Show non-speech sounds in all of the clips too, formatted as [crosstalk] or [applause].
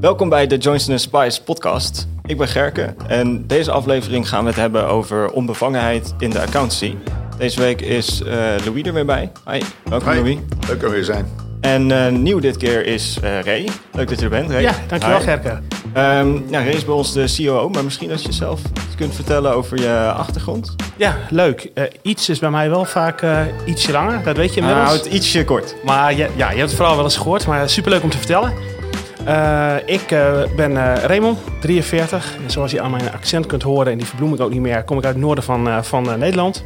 Welkom bij de Johnson Spice podcast. Ik ben Gerke en deze aflevering gaan we het hebben over onbevangenheid in de accountancy. Deze week is uh, Louis er weer bij. Hi, welkom Hi. Louis. Leuk er weer zijn. En uh, nieuw dit keer is uh, Ray. Leuk dat je er bent, Ray. Ja, dankjewel Hi. Gerke. Um, ja, Ray is bij ons de COO, maar misschien als je zelf iets kunt vertellen over je achtergrond. Ja, leuk. Uh, iets is bij mij wel vaak uh, ietsje langer, dat weet je inmiddels. Nou, het ietsje kort. Maar je, ja, je hebt het vooral wel eens gehoord, maar superleuk om te vertellen. Uh, ik ben Raymond, 43. En zoals je aan mijn accent kunt horen, en die verbloem ik ook niet meer, kom ik uit het noorden van, van Nederland.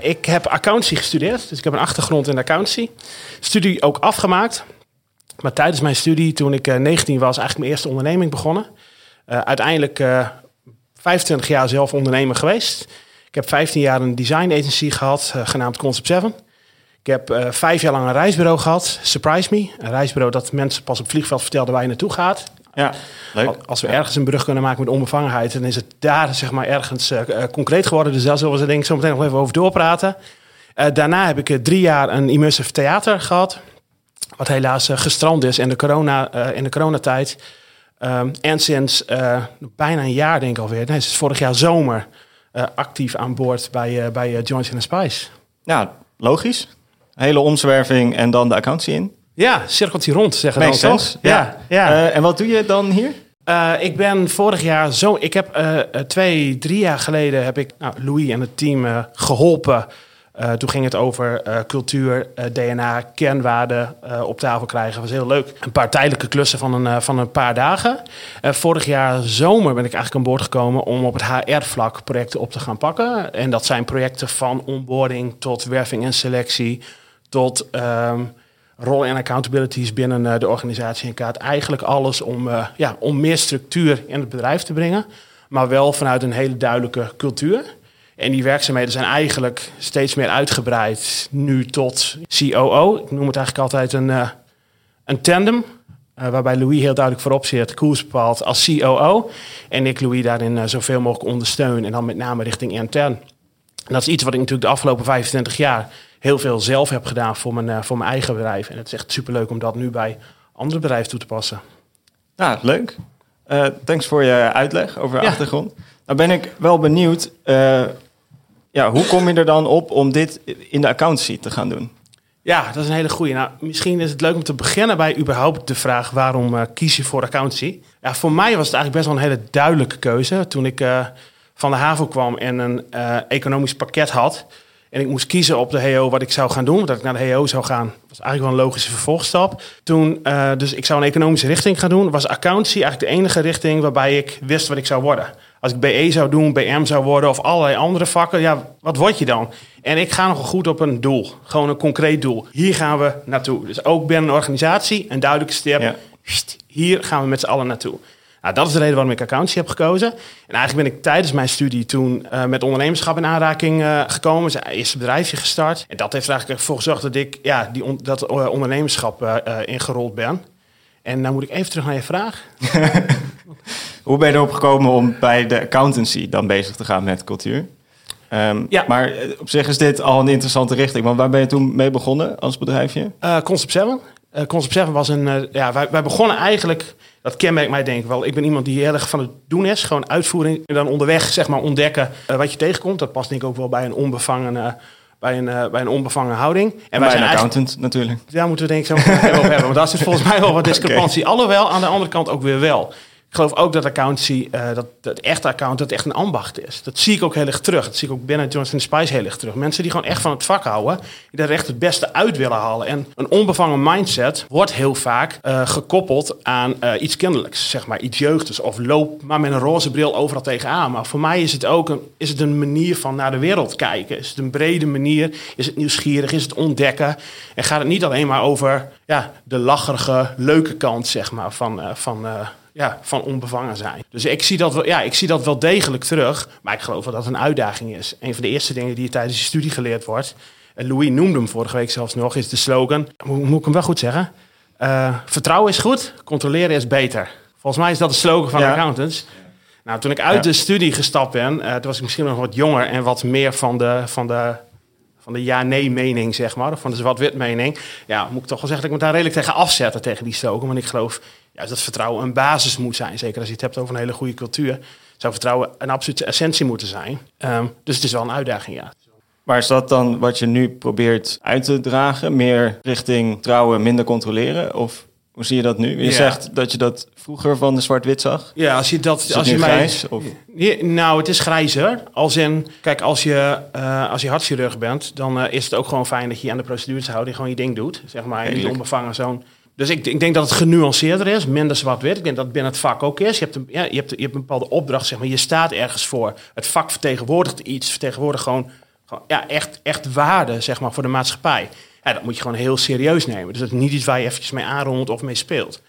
ik heb accountancy gestudeerd, dus ik heb een achtergrond in accountancy. Studie ook afgemaakt. Maar tijdens mijn studie, toen ik 19 was, eigenlijk mijn eerste onderneming begonnen. uiteindelijk 25 jaar zelf ondernemer geweest. Ik heb 15 jaar een design agency gehad, genaamd Concept 7. Ik heb uh, vijf jaar lang een reisbureau gehad, Surprise Me. Een reisbureau dat mensen pas op het vliegveld vertelden waar je naartoe gaat. Ja, leuk. Als we ergens een brug kunnen maken met onbevangenheid, dan is het daar zeg maar ergens uh, concreet geworden. Dus daar zullen we denk ik zo meteen nog even over doorpraten. daarna heb ik drie jaar een immersive theater gehad. Wat helaas gestrand is in de, corona, in de coronatijd. Um, en sinds bijna een jaar, denk ik alweer, nee, sinds vorig jaar zomer, actief aan boord bij, bij Johnson Spice. Ja, logisch. Hele omzwerving en dan de accountancy in. Ja, cirkeltje rond, zeggen Makes dan toch? Ja. ja. en wat doe je dan hier? ik ben vorig jaar zo. Ik heb twee, drie jaar geleden heb ik nou, Louis en het team geholpen. Uh, toen ging het over uh, cultuur, uh, DNA, kernwaarden op tafel krijgen. Dat was heel leuk. Een paar tijdelijke klussen van een, van een paar dagen. vorig jaar zomer ben ik eigenlijk aan boord gekomen om op het HR-vlak projecten op te gaan pakken. En dat zijn projecten van onboarding tot werving en selectie, tot um, rol en accountabilities binnen de organisatie in kaart. Eigenlijk alles om, ja, om meer structuur in het bedrijf te brengen, maar wel vanuit een hele duidelijke cultuur. En die werkzaamheden zijn eigenlijk steeds meer uitgebreid nu tot COO. Ik noem het eigenlijk altijd een, uh, een tandem. Waarbij Louis heel duidelijk voorop zit, koers bepaalt als COO. En ik Louis daarin zoveel mogelijk ondersteun. En dan met name richting intern. En dat is iets wat ik natuurlijk de afgelopen 25 jaar heel veel zelf heb gedaan voor mijn, voor mijn eigen bedrijf. En het is echt superleuk om dat nu bij andere bedrijven toe te passen. Ja, leuk. Uh, thanks voor je uitleg over de ja. achtergrond. Nou ben ik wel benieuwd, uh, ja, hoe kom je er dan op om dit in de accountancy te gaan doen? Ja, dat is een hele goede. Nou, misschien is het leuk om te beginnen bij überhaupt de vraag waarom uh, kies je voor accountancy? Ja, voor mij was het eigenlijk best wel een hele duidelijke keuze. Toen ik van de HAVO kwam en een economisch pakket had... en ik moest kiezen op de HEO wat ik zou gaan doen... dat ik naar de HEO zou gaan, was eigenlijk wel een logische vervolgstap. Toen, dus ik zou een economische richting gaan doen... was accountancy eigenlijk de enige richting waarbij ik wist wat ik zou worden... Als ik BE zou doen, BM zou worden of allerlei andere vakken, ja, wat word je dan? En ik ga nogal goed op een doel, gewoon een concreet doel. Hier gaan we naartoe. Dus ook binnen een organisatie een duidelijke stip. Ja. Hier gaan we met z'n allen naartoe. Nou, dat is de reden waarom ik accountancy heb gekozen. En eigenlijk ben ik tijdens mijn studie toen uh, met ondernemerschap in aanraking uh, gekomen. Zijn eerste bedrijfje gestart. En dat heeft er eigenlijk voor gezorgd dat ik ja, die on dat uh, ondernemerschap ingerold ben. En dan moet ik even terug naar je vraag. [laughs] Hoe ben je erop gekomen om bij de accountancy dan bezig te gaan met cultuur? Um, ja. Maar op zich is dit al een interessante richting. Want waar ben je toen mee begonnen als bedrijfje? Uh, Concept 7. Uh, Concept 7 was een... Uh, ja, wij, wij begonnen eigenlijk... Dat kenmerkt mij denk ik wel. Ik ben iemand die heel erg van het doen is. Gewoon uitvoering. En dan onderweg zeg maar ontdekken wat je tegenkomt. Dat past denk ik ook wel bij een onbevangen... Bij een, bij een onbevangen houding. En, en wij zijn een accountant natuurlijk. Daar moeten we denk ik zo over hebben. Want daar zit volgens mij wel wat [laughs] discrepantie. Okay. Alhoewel, aan de andere kant ook weer wel. Ik geloof ook dat accountancy, uh, dat, dat echte account, dat echt een ambacht is. Dat zie ik ook heel erg terug. Dat zie ik ook binnen Johnson Spice heel erg terug. Mensen die gewoon echt van het vak houden, die er echt het beste uit willen halen. En een onbevangen mindset wordt heel vaak uh, gekoppeld aan uh, iets kinderlijks, zeg maar iets jeugdigs. Of loop maar met een roze bril overal tegenaan. Maar voor mij is het ook een, is het een manier van naar de wereld kijken. Is het een brede manier? Is het nieuwsgierig? Is het ontdekken? En gaat het niet alleen maar over ja, de lacherige, leuke kant, zeg maar, van. van ja, van onbevangen zijn. Dus ik zie, dat wel, ja, ik zie dat wel degelijk terug. Maar ik geloof wel dat het een uitdaging is. Een van de eerste dingen die je tijdens je studie geleerd wordt. En Louis noemde hem vorige week zelfs nog. Is de slogan. Moet, ik hem wel goed zeggen? Uh, vertrouwen is goed, controleren is beter. Volgens mij is dat de slogan van Ja. accountants. Nou, toen ik uit Ja. de studie gestapt ben, eh, toen was ik misschien nog wat jonger en wat meer van de, van de, van de ja-nee-mening, zeg maar, of van de zwart-wit-mening, ja, moet ik toch wel zeggen dat ik me daar redelijk tegen afzetten, tegen die stoken. Want ik geloof ja, dat vertrouwen een basis moet zijn. Zeker als je het hebt over een hele goede cultuur, zou vertrouwen een absolute essentie moeten zijn. Ehm, dus het is wel een uitdaging, ja. Maar is dat dan wat je nu probeert uit te dragen? Meer richting trouwen, minder controleren? Of hoe zie je dat nu? Je zegt dat je dat vroeger van de zwart-wit zag. Ja, als je dat... als je mij, grijs? Of? nou, het is grijzer. Als in, kijk, als je, uh, als je hartchirurg bent, dan uh, is het ook gewoon fijn dat je aan de procedures houdt en gewoon je ding doet. Zeg maar, niet onbevangen zo'n... Dus ik, ik, denk dat het genuanceerder is, minder zwart-wit. Ik denk dat het binnen het vak ook is. Je hebt, een, ja, je, hebt, je hebt een bepaalde opdracht, zeg maar. Je staat ergens voor. Het vak vertegenwoordigt iets. Vertegenwoordigt gewoon, gewoon ja, echt, echt waarde, zeg maar, voor de maatschappij. Ja, dat moet je gewoon heel serieus nemen. Dus dat is niet iets waar je eventjes mee aanrondt of mee speelt.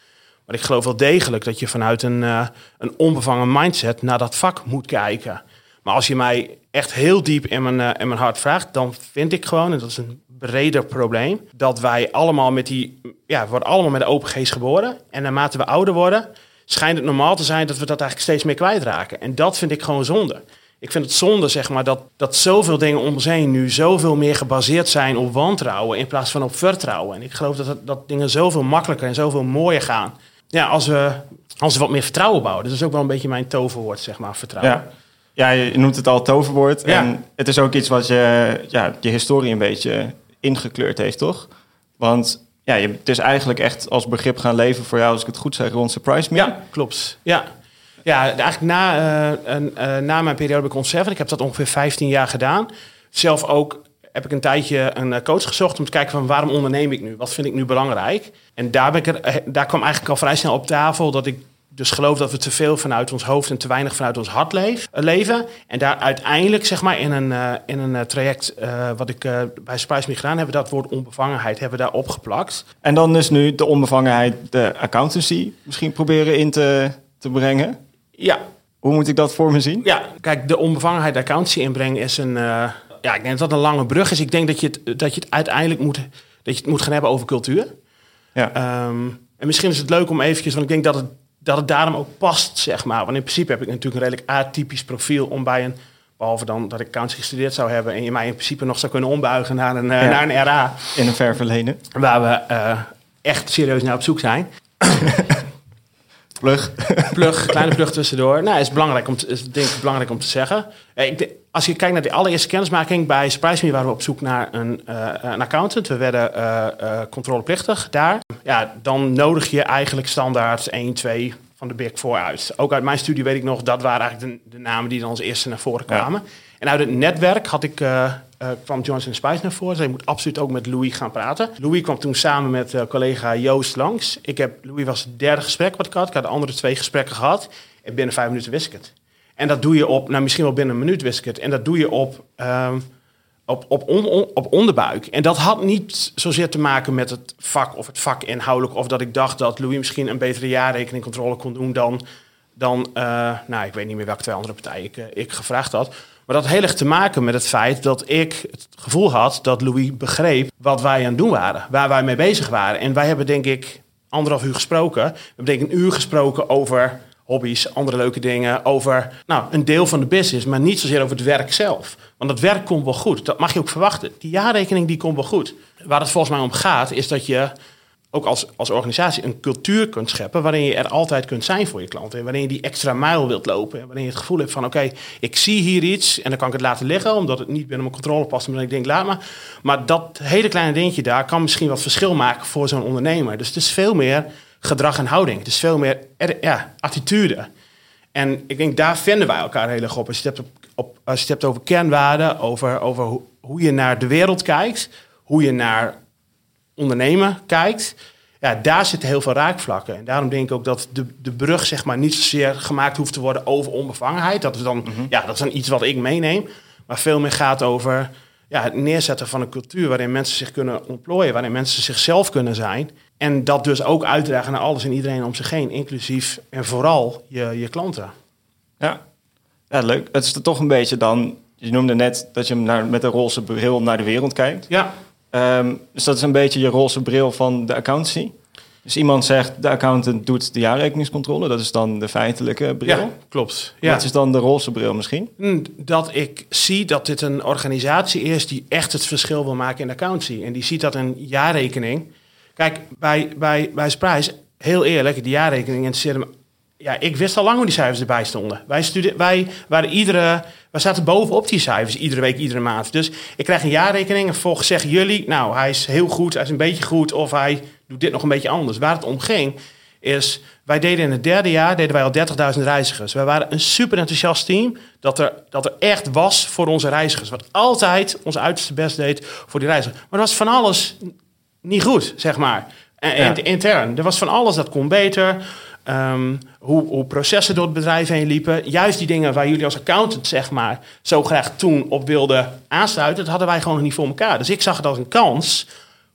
Maar ik geloof wel degelijk dat je vanuit een, uh, een onbevangen mindset naar dat vak moet kijken. Maar als je mij echt heel diep in mijn, uh, in mijn hart vraagt, dan vind ik gewoon, en dat is een breder probleem, dat wij allemaal met die, ja, we worden allemaal met de open geest geboren. En naarmate we ouder worden, schijnt het normaal te zijn dat we dat eigenlijk steeds meer kwijtraken. En dat vind ik gewoon zonde. Ik vind het zonde, zeg maar, dat, dat zoveel dingen om ons heen nu zoveel meer gebaseerd zijn op wantrouwen in plaats van op vertrouwen. En ik geloof dat, dat dingen zoveel makkelijker en zoveel mooier gaan. Ja, als we, als we wat meer vertrouwen bouwen. Dus dat is ook wel een beetje mijn toverwoord, zeg maar, vertrouwen. Ja. Ja, je noemt het al toverwoord. Ja. En het is ook iets wat je, ja, je historie een beetje ingekleurd heeft, toch? Want ja, je, het is eigenlijk echt als begrip gaan leven voor jou, als ik het goed zeg, rond Surprise Me. Ja, klopt. Ja, ja, eigenlijk na, uh, na mijn periode bij Conserven, ik heb dat ongeveer 15 jaar gedaan. Zelf ook heb ik een tijdje een eh, coach gezocht om te kijken van waarom onderneem ik nu? Wat vind ik nu belangrijk? En daar, ik er, daar kwam eigenlijk al vrij snel op tafel dat ik dus geloof dat we te veel vanuit ons hoofd en te weinig vanuit ons hart leven. En daar uiteindelijk, zeg maar, in een, in een traject wat ik bij Spice Me gedaan heb, dat woord onbevangenheid hebben daar opgeplakt. En dan dus nu de onbevangenheid, de accountancy misschien proberen in te, te brengen? Ja. Hoe moet ik dat voor me zien? Ja, kijk, de onbevangenheid accountancy inbrengen is een... Uh, ja, ik denk dat dat een lange brug is. Ik denk dat je het, dat je het uiteindelijk moet, dat je het moet gaan hebben over cultuur. Ja. Um, en misschien is het leuk om eventjes, want ik denk dat het, dat het daarom ook past, zeg maar. Want in principe heb ik natuurlijk een redelijk atypisch profiel om bij een... Behalve dan dat ik accountancy gestudeerd zou hebben en je mij in principe nog zou kunnen ombuigen naar een, uh, naar een RA. In een ver verleden. Waar we uh, echt serieus naar op zoek zijn. [laughs] Plug. [laughs] Plug, kleine plug tussendoor. Nou, is belangrijk om te, is denk ik belangrijk om te zeggen. Eh, ik, als je kijkt naar de allereerste kennismaking bij Surprise Me, waren we op zoek naar een, uh, een accountant. We werden uh, controleplichtig daar. Ja, dan nodig je eigenlijk standaard 1, 2 van de Big Four uit. Ook uit mijn studie weet ik nog, dat waren eigenlijk de, de namen die dan als eerste naar voren kwamen. En uit het netwerk had ik uh, kwam Johnson Spice naar voren. Zij moet absoluut ook met Louis gaan praten. Louis kwam toen samen met uh, collega Joost langs. Ik heb, Louis was het derde gesprek wat ik had. Ik had de andere twee gesprekken gehad. En binnen vijf minuten wist ik het. En dat doe je op, nou misschien wel binnen een minuut wist ik het. En dat doe je op, um, op, op, op onderbuik. En dat had niet zozeer te maken met het vak of het vak inhoudelijk. Of dat ik dacht dat Louis misschien een betere jaarrekeningcontrole kon doen dan, dan uh, nou ik weet niet meer welke twee andere partijen ik, ik gevraagd had. Maar dat had heel erg te maken met het feit dat ik het gevoel had dat Louis begreep wat wij aan het doen waren, waar wij mee bezig waren. En wij hebben denk ik anderhalf uur gesproken. We hebben denk ik een uur gesproken over hobby's, andere leuke dingen, over nou, een deel van de business, maar niet zozeer over het werk zelf. Want het werk komt wel goed, dat mag je ook verwachten. Die jaarrekening die komt wel goed. Waar het volgens mij om gaat, is dat je ook als, als organisatie een cultuur kunt scheppen waarin je er altijd kunt zijn voor je klanten. En waarin je die extra mijl wilt lopen. En waarin je het gevoel hebt van oké, ik zie hier iets en dan kan ik het laten liggen omdat het niet binnen mijn controle past. Maar ik denk, laat maar. Maar dat hele kleine dingetje daar kan misschien wat verschil maken voor zo'n ondernemer. Dus het is veel meer gedrag en houding. Het is veel meer ja, attitude. En ik denk, daar vinden wij elkaar heel erg op. Als je het hebt, op, als je het hebt over kernwaarden, over, over hoe je naar de wereld kijkt, hoe je naar ondernemen kijkt, ja, daar zitten heel veel raakvlakken. En daarom denk ik ook dat de, de brug zeg maar, niet zozeer gemaakt hoeft te worden over onbevangenheid. Dat is dan, mhm. ja, dat is dan iets wat ik meeneem. Maar veel meer gaat over ja, het neerzetten van een cultuur waarin mensen zich kunnen ontplooien, waarin mensen zichzelf kunnen zijn. En dat dus ook uitdragen naar alles en iedereen om zich heen, inclusief en vooral je, je klanten. Ja. ja, leuk. Het is er toch een beetje dan, je noemde net dat je naar, met een roze bril naar de wereld kijkt. Ja. Um, dus dat is een beetje je roze bril van de accountancy. Dus iemand zegt, de accountant doet de jaarrekeningscontrole. Dat is dan de feitelijke bril. Ja, klopt. Ja. Wat is dan de roze bril misschien? Hm, Dat ik zie dat dit een organisatie is die echt het verschil wil maken in de accountancy. En die ziet dat een jaarrekening. Kijk, bij, bij, bij Sprijs, heel eerlijk, die jaarrekening interesseerde me. Ja, ik wist al lang hoe die cijfers erbij stonden. Wij, stude, wij waren iedere. Wij zaten bovenop die cijfers, iedere week, iedere maand. Dus ik krijg een jaarrekening en vervolgens zeggen jullie... nou, hij is heel goed, hij is een beetje goed... of hij doet dit nog een beetje anders. Waar het om ging, is... wij deden in het derde jaar deden wij al 30.000 reizigers. Wij waren een super enthousiast team... Dat er, dat er echt was voor onze reizigers. Wat altijd ons uiterste best deed voor die reizigers. Maar er was van alles niet goed, zeg maar. En, Ja. Intern. Er was van alles dat kon beter. Ehm, hoe, hoe processen door het bedrijf heen liepen. Juist die dingen waar jullie als accountant zeg maar, zo graag toen op wilden aansluiten, dat hadden wij gewoon nog niet voor elkaar. Dus ik zag het als een kans.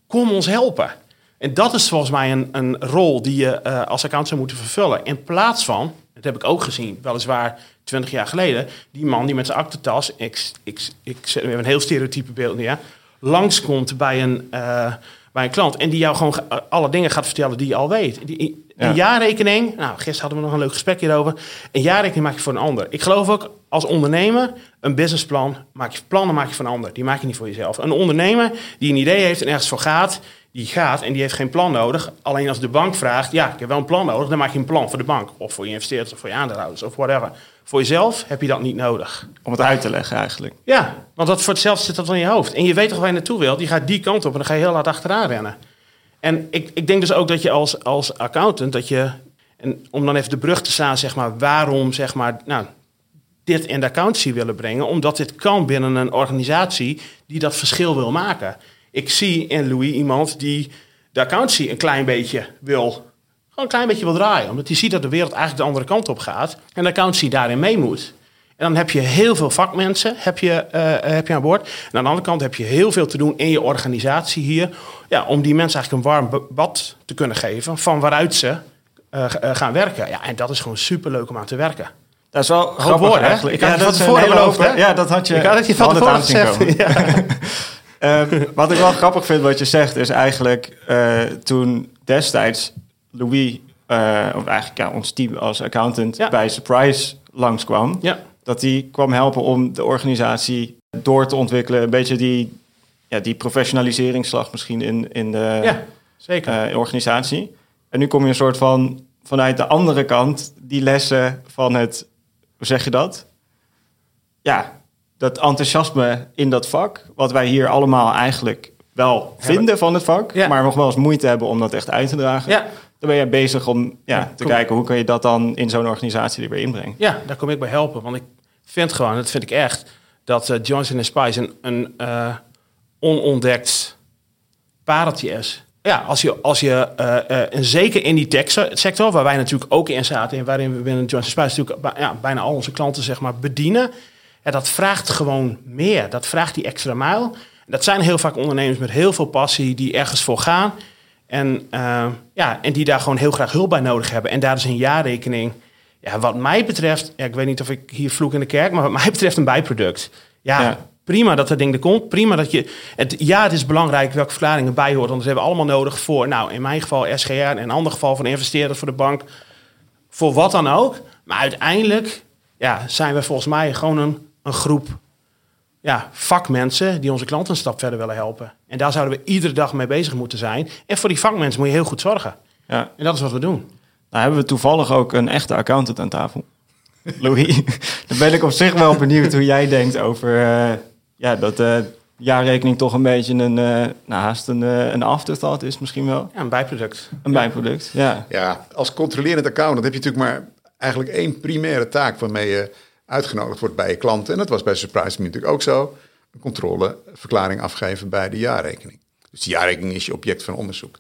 Kom ons helpen. En dat is volgens mij een, een rol die je eh, als accountant zou moeten vervullen. In plaats van, dat heb ik ook gezien, weliswaar 20 jaar geleden, die man die met zijn aktentas, ik, ik, ik zet even een heel stereotype beeld neer, langskomt bij een, eh, bij een klant en die jou gewoon alle dingen gaat vertellen die je al weet. Die, die Ja. jaarrekening, nou, gisteren hadden we nog een leuk gesprek hierover. Een jaarrekening maak je voor een ander. Ik geloof ook als ondernemer, een businessplan, maak je plannen maak je voor een ander. Die maak je niet voor jezelf. Een ondernemer die een idee heeft en ergens voor gaat, die gaat en die heeft geen plan nodig. Alleen als de bank vraagt, ja, ik heb wel een plan nodig, dan maak je een plan voor de bank. Of voor je investeerders, of voor je aandeelhouders, of whatever. Voor jezelf heb je dat niet nodig. Om het uit te leggen eigenlijk. Ja, want dat voor hetzelfde zit dat in je hoofd. En je weet toch waar je naartoe wilt. Je gaat die kant op en dan ga je heel hard achteraan rennen. En ik, ik denk dus ook dat je als, als accountant, dat je, en om dan even de brug te slaan, zeg maar, waarom zeg maar, nou, dit in de accountancy willen brengen. Omdat dit kan binnen een organisatie die dat verschil wil maken. Ik zie in Louis iemand die de accountancy een klein beetje wil, gewoon een klein beetje wil draaien. Omdat hij ziet dat de wereld eigenlijk de andere kant op gaat. En de accountancy daarin mee moet. En dan heb je heel veel vakmensen heb je, eh, heb je aan boord. En aan de andere kant heb je heel veel te doen in je organisatie hier. Ja, om die mensen eigenlijk een warm ba- bad te kunnen geven. Van waaruit ze eh, eh, gaan werken. Ja, en dat is gewoon superleuk om aan te werken. Dat is wel grappig woorden, hè? eigenlijk. Ik had het dat van tevoren beloofd, hè? Ja, dat had je. Ik had het je van tevoren het gezegd. [laughs] [laughs] Ehm, wat ik wel grappig vind wat je zegt, is eigenlijk eh, toen destijds Louis, eh, of eigenlijk ja, ons team als accountant, Ja. bij Surprise langskwam. Ja, Dat die kwam helpen om de organisatie door te ontwikkelen. Een beetje die, ja, die professionaliseringsslag misschien in, in de ja zeker. eh, organisatie. En nu kom je een soort van vanuit de andere kant die lessen van het, hoe zeg je dat? Ja, dat enthousiasme in dat vak, wat wij hier allemaal eigenlijk wel Hebben. vinden van het vak, Ja. maar nog wel eens moeite hebben om dat echt uit te dragen. ja, Dan ben je bezig om ja, Ja, te kom. kijken hoe kan je dat dan in zo'n organisatie er weer inbrengen. ja, daar kom ik bij helpen. Want ik vind gewoon, dat vind ik echt, dat eh, Johnson Spice een, een eh, onontdekt pareltje is. Ja, als je, als je eh, eh, en zeker in die tech-sector, waar wij natuurlijk ook in zaten... en waarin we binnen Johnson Spice natuurlijk ja, bijna al onze klanten zeg maar, bedienen... Ja, dat vraagt gewoon meer. Dat vraagt die extra mijl. Dat zijn heel vaak ondernemers met heel veel passie die ergens voor gaan... En, eh, ja, en die daar gewoon heel graag hulp bij nodig hebben. En daar is een jaarrekening... Ja, wat mij betreft, ja, ik weet niet of ik hier vloek in de kerk, maar wat mij betreft een bijproduct. Ja, Ja. prima dat dat ding er komt. Prima dat je. Het, ja, het is belangrijk welke verklaring erbij hoort. Want dat hebben we allemaal nodig voor, nou, in mijn geval SGR, en in een ander geval voor de investeerder, voor de bank, voor wat dan ook. Maar uiteindelijk, ja, zijn we volgens mij gewoon een, een groep ja, vakmensen die onze klanten een stap verder willen helpen. En daar zouden we iedere dag mee bezig moeten zijn. En voor die vakmensen moet je heel goed zorgen. Ja. En dat is wat we doen. Nou hebben we toevallig ook een echte accountant aan tafel. [laughs] Louis, dan ben ik op zich wel benieuwd hoe jij denkt over eh, ja, dat de jaarrekening toch een beetje een, eh, nou, haast een, een afterthought is misschien wel. Ja, een bijproduct. Een bijproduct, ja. Ja, als controlerend accountant heb je natuurlijk maar eigenlijk één primaire taak waarmee je uitgenodigd wordt bij je klanten. En dat was bij Surprise Me natuurlijk ook zo. Een controleverklaring afgeven bij de jaarrekening. Dus de jaarrekening is je object van onderzoek.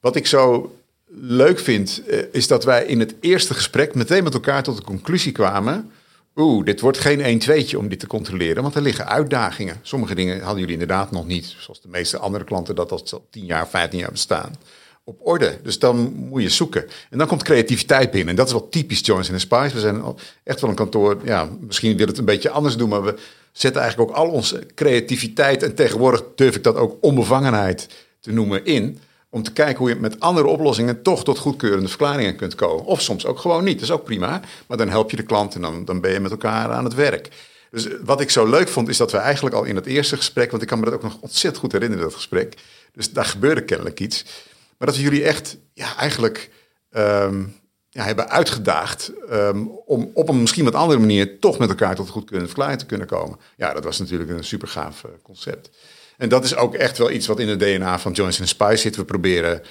Wat ik zo leuk vind, eh, is dat wij in het eerste gesprek meteen met elkaar tot de conclusie kwamen. Oeh, dit wordt geen 1-2'tje om dit te controleren, want er liggen uitdagingen. Sommige dingen hadden jullie inderdaad nog niet, zoals de meeste andere klanten dat al 10 jaar, 15 jaar bestaan, op orde. Dus dan moet je zoeken. En dan komt creativiteit binnen. En dat is wel typisch Johnson Spice. We zijn echt wel een kantoor, ja, misschien wil het een beetje anders doen, maar we zetten eigenlijk ook al onze creativiteit en tegenwoordig durf ik dat ook onbevangenheid te noemen in. om te kijken hoe je met andere oplossingen toch tot goedkeurende verklaringen kunt komen. Of soms ook gewoon niet, dat is ook prima. Maar dan help je de klant en dan, dan ben je met elkaar aan het werk. Dus wat ik zo leuk vond, is dat we eigenlijk al in het eerste gesprek, want ik kan me dat ook nog ontzettend goed herinneren, dat gesprek. Dus daar gebeurde kennelijk iets. Maar dat we jullie echt, ja, eigenlijk ehm, ja, hebben uitgedaagd ehm, om op een misschien wat andere manier toch met elkaar tot goedkeurende verklaring te kunnen komen. Ja, dat was natuurlijk een super gaaf eh, concept. En dat is ook echt wel iets wat in het DNA van Johnson Spice zit. We proberen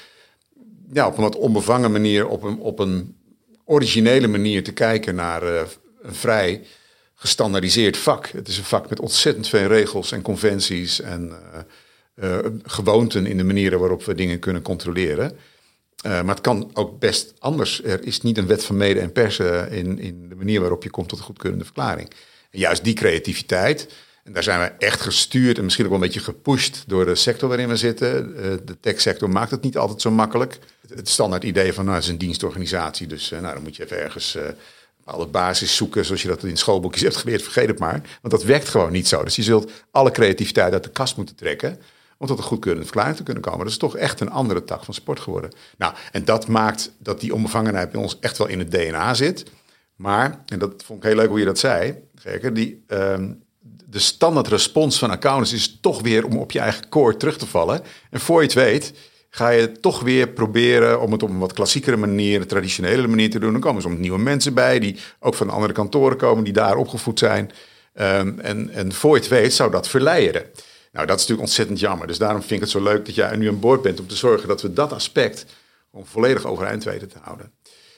ja, op een wat onbevangen manier, op een, op een originele manier te kijken naar uh, een vrij gestandaardiseerd vak. Het is een vak met ontzettend veel regels en conventies en uh, uh, gewoonten in de manieren waarop we dingen kunnen controleren. maar het kan ook best anders. Er is niet een wet van mede en persen in, in de manier waarop je komt tot een goedkeurende verklaring. En juist die creativiteit, en daar zijn we echt gestuurd en misschien ook wel een beetje gepusht door de sector waarin we zitten. de techsector maakt het niet altijd zo makkelijk. Het standaard idee van nou, het is een dienstorganisatie, dus nou, dan moet je even ergens alle basis zoeken, zoals je dat in schoolboekjes [laughs] hebt geleerd, vergeet het maar. Want dat werkt gewoon niet zo. Dus je zult alle creativiteit uit de kast moeten trekken om tot een goedkeurende verklaring te kunnen komen. Dat is toch echt een andere tak van sport geworden. Nou, en dat maakt dat die onbevangenheid bij ons echt wel in het DNA zit. Maar, en dat vond ik heel leuk hoe je dat zei, zeker, die, um, de standaard respons van accountants is toch weer om op je eigen core terug te vallen. En voor je het weet, ga je toch weer proberen om het op een wat klassiekere manier, een traditionele manier te doen. Dan komen soms nieuwe mensen bij die ook van andere kantoren komen, die daar opgevoed zijn. Um, en, en voor je het weet zou dat verleiden. Nou, dat is natuurlijk ontzettend jammer. Dus daarom vind ik het zo leuk dat jij nu aan boord bent om te zorgen dat we dat aspect om volledig overeind weten te houden.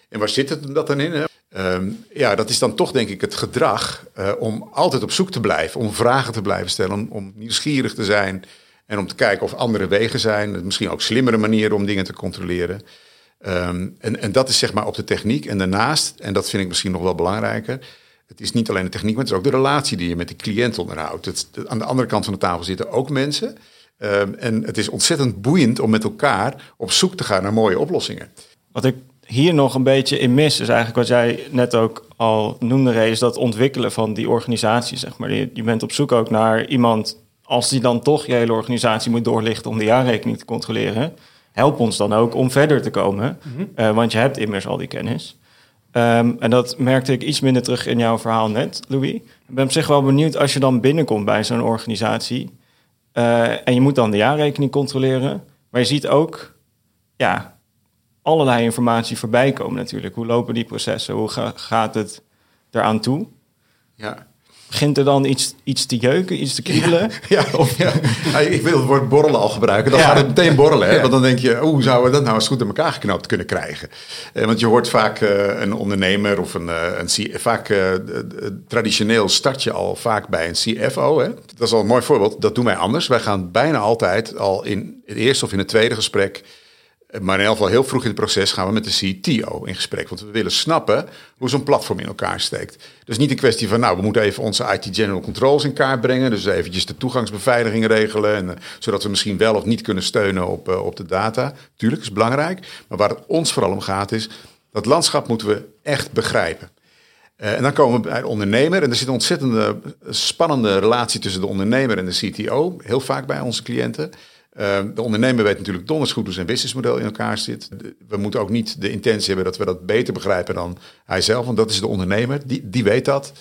En waar zit het dat dan in? Um, ja, dat is dan toch denk ik het gedrag uh, om altijd op zoek te blijven, om vragen te blijven stellen, om, nieuwsgierig te zijn. En om te kijken of andere wegen zijn, misschien ook slimmere manieren om dingen te controleren. Um, en, en dat is zeg maar op de techniek. En daarnaast, en dat vind ik misschien nog wel belangrijker, het is niet alleen de techniek, maar het is ook de relatie die je met de cliënt onderhoudt. Het, aan de andere kant van de tafel zitten ook mensen. Um, en het is ontzettend boeiend om met elkaar op zoek te gaan naar mooie oplossingen. Wat ik hier nog een beetje in mis, is eigenlijk wat jij net ook al noemde, is dat ontwikkelen van die organisatie. Zeg maar. je, je bent op zoek ook naar iemand als die dan toch je hele organisatie moet doorlichten om de jaarrekening te controleren, help ons dan ook om verder te komen. Mhm. Eh, want je hebt immers al die kennis. Ehm, en dat merkte ik iets minder terug in jouw verhaal net, Louis. Ik ben op zich wel benieuwd als je dan binnenkomt bij zo'n organisatie. Uh, en je moet dan de jaarrekening controleren. Maar je ziet ook ja, allerlei informatie voorbij komen natuurlijk. Hoe lopen die processen? Hoe gaat het eraan toe? Ja. Begint er dan iets, iets te jeuken, iets te kriebelen? Ja, of, [laughs] ja. ik wil het woord borrelen al gebruiken. Dan gaat het meteen borrelen. Hè? Want dan denk je, hoe zouden we dat nou eens goed in elkaar geknoopt kunnen krijgen? Eh, want je hoort vaak uh, een ondernemer of een, uh, een vaak uh, traditioneel start je al vaak bij een CFO. Hè? Dat is al een mooi voorbeeld. Dat doen wij anders. Wij gaan bijna altijd al in het eerste of in het tweede gesprek maar in elk geval heel vroeg in het proces gaan we met de CTO in gesprek. Want we willen snappen hoe zo'n platform in elkaar steekt. Dus niet een kwestie van, nou, we moeten even onze IT General Controls in kaart brengen. Dus eventjes de toegangsbeveiliging regelen. En, uh, zodat we misschien wel of niet kunnen steunen op, uh, op de data. Tuurlijk, is belangrijk. Maar waar het ons vooral om gaat is, dat landschap moeten we echt begrijpen. En dan komen we bij de ondernemer. En er zit een ontzettende spannende relatie tussen de ondernemer en de CTO. Heel vaak bij onze cliënten. Ehm, de ondernemer weet natuurlijk donders goed hoe zijn businessmodel in elkaar zit. We moeten ook niet de intentie hebben dat we dat beter begrijpen dan hij zelf, want dat is de ondernemer, die, die weet dat.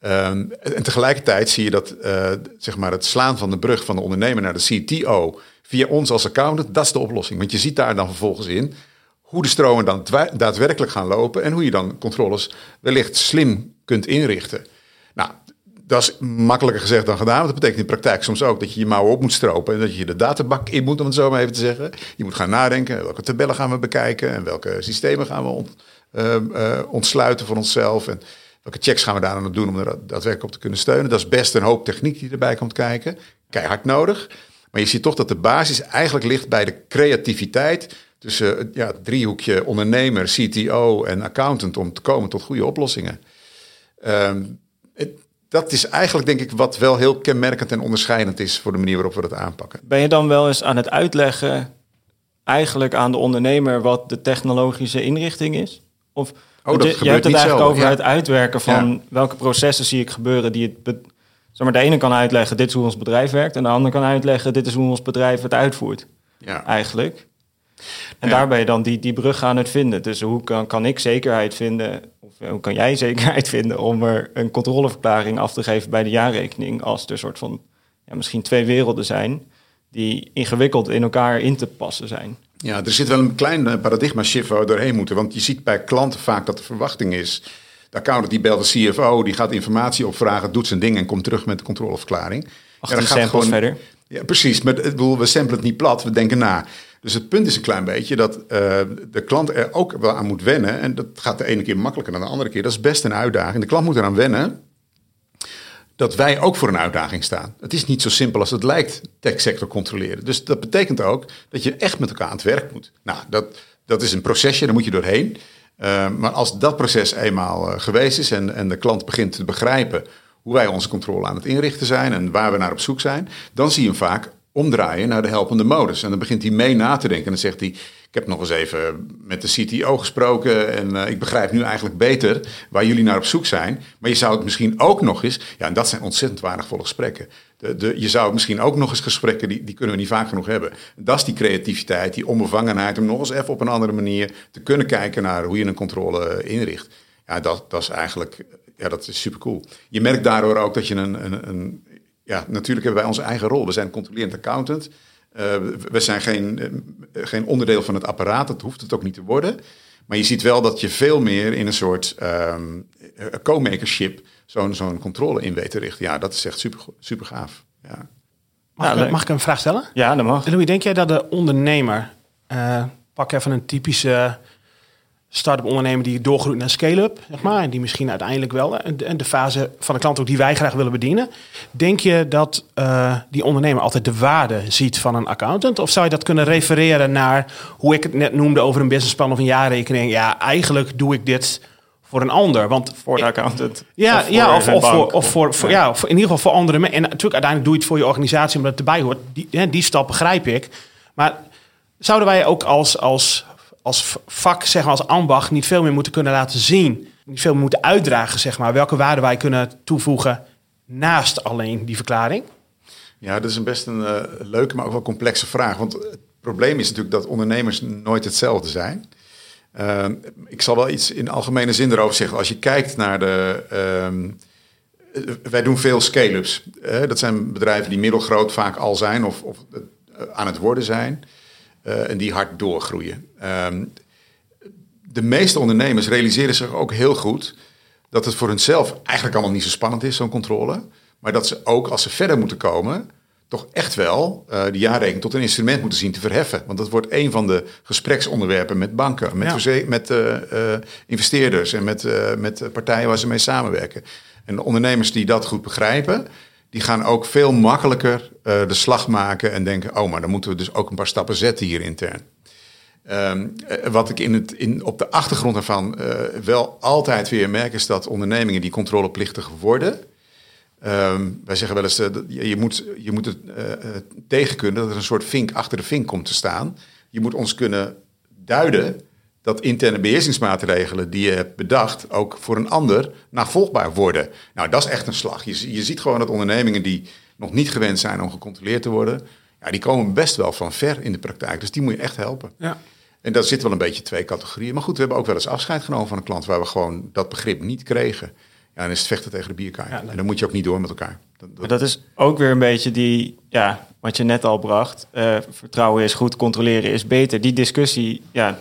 Ehm, en tegelijkertijd zie je dat uh, zeg maar het slaan van de brug van de ondernemer naar de CTO via ons als accountant, dat is de oplossing. Want je ziet daar dan vervolgens in hoe de stromen dan daadwerkelijk gaan lopen en hoe je dan controles wellicht slim kunt inrichten. Nou, dat is makkelijker gezegd dan gedaan. Want dat betekent in praktijk soms ook dat je je mouwen op moet stropen. En dat je de databak in moet, om het zo maar even te zeggen. Je moet gaan nadenken. Welke tabellen gaan we bekijken? En welke systemen gaan we uh, uh, ontsluiten voor onszelf? En welke checks gaan we daar aan doen om er daadwerkelijk op te kunnen steunen? Dat is best een hoop techniek die erbij komt kijken. Keihard nodig. Maar je ziet toch dat de basis eigenlijk ligt bij de creativiteit tussen ja, het driehoekje ondernemer, CTO en accountant om te komen tot goede oplossingen. Het, dat is eigenlijk denk ik wat wel heel kenmerkend en onderscheidend is voor de manier waarop we dat aanpakken. Ben je dan wel eens aan het uitleggen, eigenlijk aan de ondernemer, wat de technologische inrichting is? Of oh, dat je, je hebt het eigenlijk over het uitwerken van welke processen zie ik gebeuren die het. Zeg maar, de ene kan uitleggen, dit is hoe ons bedrijf werkt. En de andere kan uitleggen, dit is hoe ons bedrijf het uitvoert. Ja. Eigenlijk. En daar ben je dan die, die brug aan het vinden. Dus hoe kan, kan ik zekerheid vinden, hoe kan jij zekerheid [laughs] vinden om er een controleverklaring af te geven bij de jaarrekening als er soort van ja, misschien twee werelden zijn die ingewikkeld in elkaar in te passen zijn. Ja, er zit wel een klein eh, paradigma shift waar we doorheen moeten. Want je ziet bij klanten vaak dat de verwachting is. De accountant die belt de CFO, die gaat informatie opvragen, doet zijn ding en komt terug met de controleverklaring. Achter ja, de samples gewoon, verder. Ja, precies. Maar we samplen het niet plat, we denken na. Dus het punt is een klein beetje dat uh, de klant er ook wel aan moet wennen. En dat gaat de ene keer makkelijker dan de andere keer. Dat is best een uitdaging. De klant moet eraan wennen dat wij ook voor een uitdaging staan. Het is niet zo simpel als het lijkt, techsector controleren. Dus dat betekent ook dat je echt met elkaar aan het werk moet. Nou, dat, dat is een procesje, daar moet je doorheen. Uh, maar als dat proces eenmaal uh, geweest is en, en de klant begint te begrijpen hoe wij onze controle aan het inrichten zijn en waar we naar op zoek zijn, dan zie je hem vaak omdraaien naar de helpende modus. En dan begint hij mee na te denken en dan zegt hij, ik heb nog eens even met de CTO gesproken en uh, ik begrijp nu eigenlijk beter waar jullie naar op zoek zijn. Maar je zou het misschien ook nog eens, ja, en dat zijn ontzettend waardevol gesprekken. De, de, je zou misschien ook nog eens gesprekken, die, die kunnen we niet vaak genoeg hebben. Dat is die creativiteit, die onbevangenheid om nog eens even op een andere manier te kunnen kijken naar hoe je een controle inricht. Ja, dat, dat is eigenlijk, ja, dat is super cool. Je merkt daardoor ook dat je een, een, een ja, natuurlijk hebben wij onze eigen rol. We zijn controlerend accountant. Uh, we zijn geen, uh, geen onderdeel van het apparaat, dat hoeft het ook niet te worden. Maar je ziet wel dat je veel meer in een soort um, co-makership zo'n zo'n controle in weet te richten. Ja, dat is echt super, super gaaf. Ja. Mag, ik, mag ik een vraag stellen? Ja, dat mag. Louis, denk jij dat de ondernemer, uh, pak even een typische start-up ondernemer die doorgroeit naar scale-up, zeg maar, en die misschien uiteindelijk wel en de fase van de klant ook die wij graag willen bedienen. Denk je dat uh, die ondernemer altijd de waarde ziet van een accountant? Of zou je dat kunnen refereren naar hoe ik het net noemde over een businessplan of een jaarrekening? Ja, eigenlijk doe ik dit voor een ander. Want voor de accountant. Ja, of ja of, of, voor, of voor, voor, ja. in ieder geval voor andere mensen. En natuurlijk uiteindelijk doe je het voor je organisatie omdat het erbij hoort. Die, die stap begrijp ik. Maar zouden wij ook als, als als vak, zeg maar als ambacht, niet veel meer moeten kunnen laten zien. Niet veel meer moeten uitdragen, zeg maar. Welke waarde wij kunnen toevoegen naast alleen die verklaring? Ja, dat is een best een uh, leuke, maar ook wel complexe vraag. Want het probleem is natuurlijk dat ondernemers nooit hetzelfde zijn. Uh, ik zal wel iets in algemene zin erover zeggen. Als je kijkt naar de. Uh, wij doen veel scale-ups. dat zijn bedrijven die middelgroot vaak al zijn of, of aan het worden zijn. Uh, en die hard doorgroeien. Um, de meeste ondernemers realiseren zich ook heel goed dat het voor hunzelf eigenlijk allemaal niet zo spannend is, zo'n controle. Maar dat ze ook, als ze verder moeten komen, toch echt wel uh, de jaarrekening tot een instrument moeten zien te verheffen. Want dat wordt een van de gespreksonderwerpen met banken, met, ja. met uh, investeerders en met, met partijen waar ze mee samenwerken. En de ondernemers die dat goed begrijpen, die gaan ook veel makkelijker uh, de slag maken en denken: oh, maar dan moeten we dus ook een paar stappen zetten hier intern. Um, wat ik in het, in, op de achtergrond ervan uh, wel altijd weer merk, is dat ondernemingen die controleplichtig worden. Um, wij zeggen wel eens: je, je, moet, je moet het tegen kunnen dat er een soort vink achter de vink komt te staan. Je moet ons kunnen duiden dat interne beheersingsmaatregelen die je hebt bedacht ook voor een ander navolgbaar worden. Nou, dat is echt een slag. Je, je ziet gewoon dat ondernemingen die nog niet gewend zijn om gecontroleerd te worden, ja, die komen best wel van ver in de praktijk. Dus die moet je echt helpen. Ja. En dat zit wel een beetje twee categorieën. Maar goed, we hebben ook wel eens afscheid genomen van een klant waar we gewoon dat begrip niet kregen. Ja, dan is het vechten tegen de bierkaart. Ja, en dan moet je ook niet door met elkaar. Dat, dat... dat is ook weer een beetje die, ja, wat je net al bracht. Uh, vertrouwen is goed, controleren is beter. Die discussie, ja,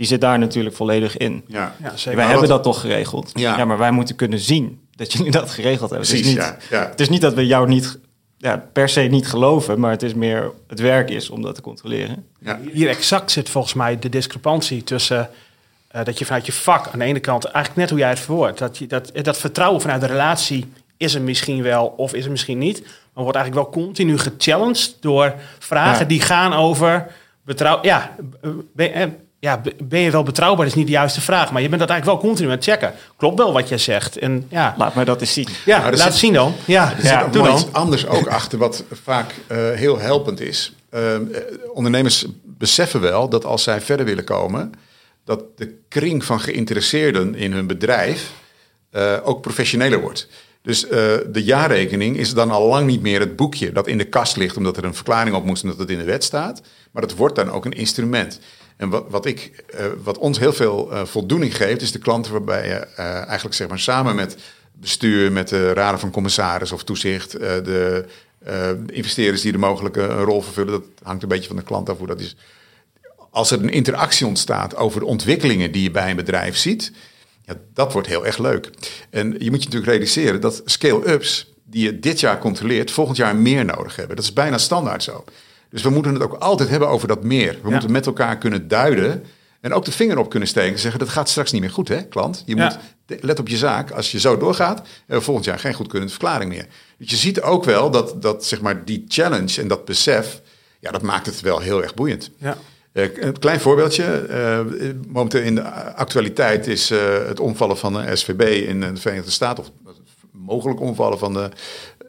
die zit daar natuurlijk volledig in. Ja, ja zeker. Wij hebben dat toch geregeld. Ja. ja. maar wij moeten kunnen zien dat jullie dat geregeld hebben. Precies, het, is niet, ja, het is niet dat we jou niet ja, per se niet geloven, maar het is meer het werk is om dat te controleren. Ja. Hier exact zit volgens mij de discrepantie tussen uh, dat je vanuit je vak aan de ene kant, eigenlijk net hoe jij het verwoordt, dat, je, dat, dat vertrouwen vanuit de relatie is er misschien wel of is er misschien niet, maar wordt eigenlijk wel continu gechallenged door vragen die gaan over betrouw. Ja, ja, ben je wel betrouwbaar? Dat is niet de juiste vraag. Maar je bent dat eigenlijk wel continu aan het checken. Klopt wel wat jij zegt. En, ja. Laat mij dat eens zien. Ja, laat het zien dan. Ja, er ja, zit ook iets anders ook [laughs] achter wat vaak uh, heel helpend is. Uh, ondernemers beseffen wel dat als zij verder willen komen... dat de kring van geïnteresseerden in hun bedrijf uh, ook professioneler wordt. Dus uh, de jaarrekening is dan al lang niet meer het boekje dat in de kast ligt omdat er een verklaring op moest en dat het in de wet staat. Maar het wordt dan ook een instrument. En wat, wat, ik, uh, wat ons heel veel uh, voldoening geeft, is de klanten waarbij je eigenlijk zeg maar, samen met bestuur, met de raden van commissaris of toezicht, de investeerders die er mogelijk een rol vervullen, dat hangt een beetje van de klant af hoe dat is. Als er een interactie ontstaat over de ontwikkelingen die je bij een bedrijf ziet, ja, dat wordt heel erg leuk. En je moet je natuurlijk realiseren dat scale-ups die je dit jaar controleert, volgend jaar meer nodig hebben. Dat is bijna standaard zo. Dus we moeten het ook altijd hebben over dat meer. We moeten met elkaar kunnen duiden en ook de vinger op kunnen steken en zeggen: dat gaat straks niet meer goed, hè, klant? Je moet let op je zaak. Als je zo doorgaat, we volgend jaar geen goedkeurende verklaring meer. Dus je ziet ook wel dat, dat zeg maar, die challenge en dat besef, ja, dat maakt het wel heel erg boeiend. Ja. Uh, een klein voorbeeldje. Uh, momenteel in de actualiteit is uh, het omvallen van de SVB in de Verenigde Staten, of mogelijk omvallen van, de,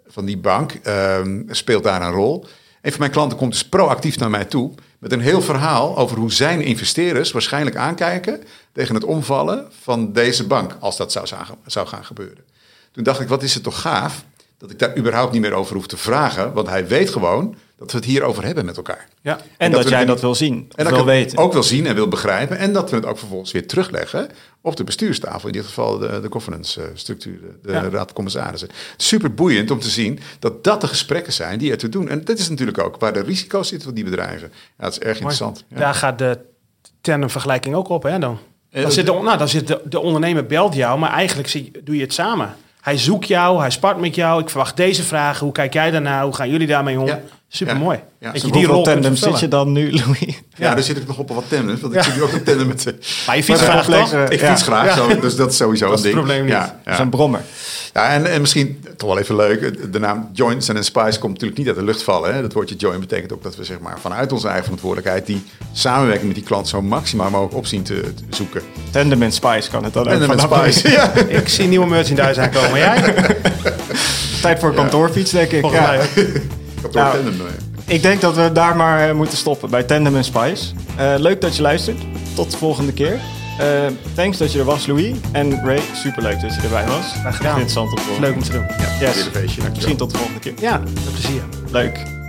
van die bank, ehm, speelt daar een rol. Een van mijn klanten komt dus proactief naar mij toe met een heel verhaal over hoe zijn investeerders waarschijnlijk aankijken tegen het omvallen van deze bank, als dat zou, zou gaan gebeuren. Toen dacht ik, wat is het toch gaaf dat ik daar überhaupt niet meer over hoef te vragen, want hij weet gewoon dat we het hierover hebben met elkaar. Ja, en, dat, jij dat wil zien, en dat wil weten. ook wil zien en wil begrijpen. En dat we het ook vervolgens weer terugleggen op de bestuurstafel. In dit geval de, de governance-structuur, de, raad commissarissen. Super boeiend om te zien dat dat de gesprekken zijn die er te doen. En dat is natuurlijk ook waar de risico's zitten van die bedrijven. Ja, dat is erg interessant. Ja. Daar gaat de tandem-vergelijking ook op, hè dan? Eh, dan zit, de, nou, dan zit de, de ondernemer belt jou, maar eigenlijk zie, doe je het samen. Hij zoekt jou, hij spart met jou. Ik verwacht deze vragen. Hoe kijk jij daarnaar? Hoe gaan jullie daarmee om? Super mooi. Ja. je die rol tandem zit je dan nu, Louis? Ja, ja, daar zit ik nog op wat tandems. Want ik zit nu ook een tandem met... Maar je fietst graag toch? Ik fiets graag, zo, dus dat is sowieso dat een ding. Dat is het probleem niet. Dat is een brommer. Ja, en, en misschien toch wel even leuk. De naam Joints en Spice komt natuurlijk niet uit de lucht vallen. Hè. Dat woordje join betekent ook dat we zeg maar, vanuit onze eigen verantwoordelijkheid... die samenwerking met die klant zo maximaal mogelijk opzien te, te zoeken. Tandem en Spice kan het dan Tandem ook. Tandem Spice, ja. [laughs] Ik zie nieuwe merchandise aankomen. Jij? [laughs] Tijd voor een kantoorfiets, denk ik. Ja. Kantoor nou, Tandem, ik denk dat we daar maar eh, moeten stoppen bij Tandem en Spice. Uh, leuk dat je luistert. Tot de volgende keer. Uh, thanks dat je er was, Louis. En Ray, superleuk dat je erbij was. Graag gedaan. Interessant om te Leuk om te doen. Ja, yes. feestje. Misschien tot de volgende keer. Ja, met plezier. Leuk.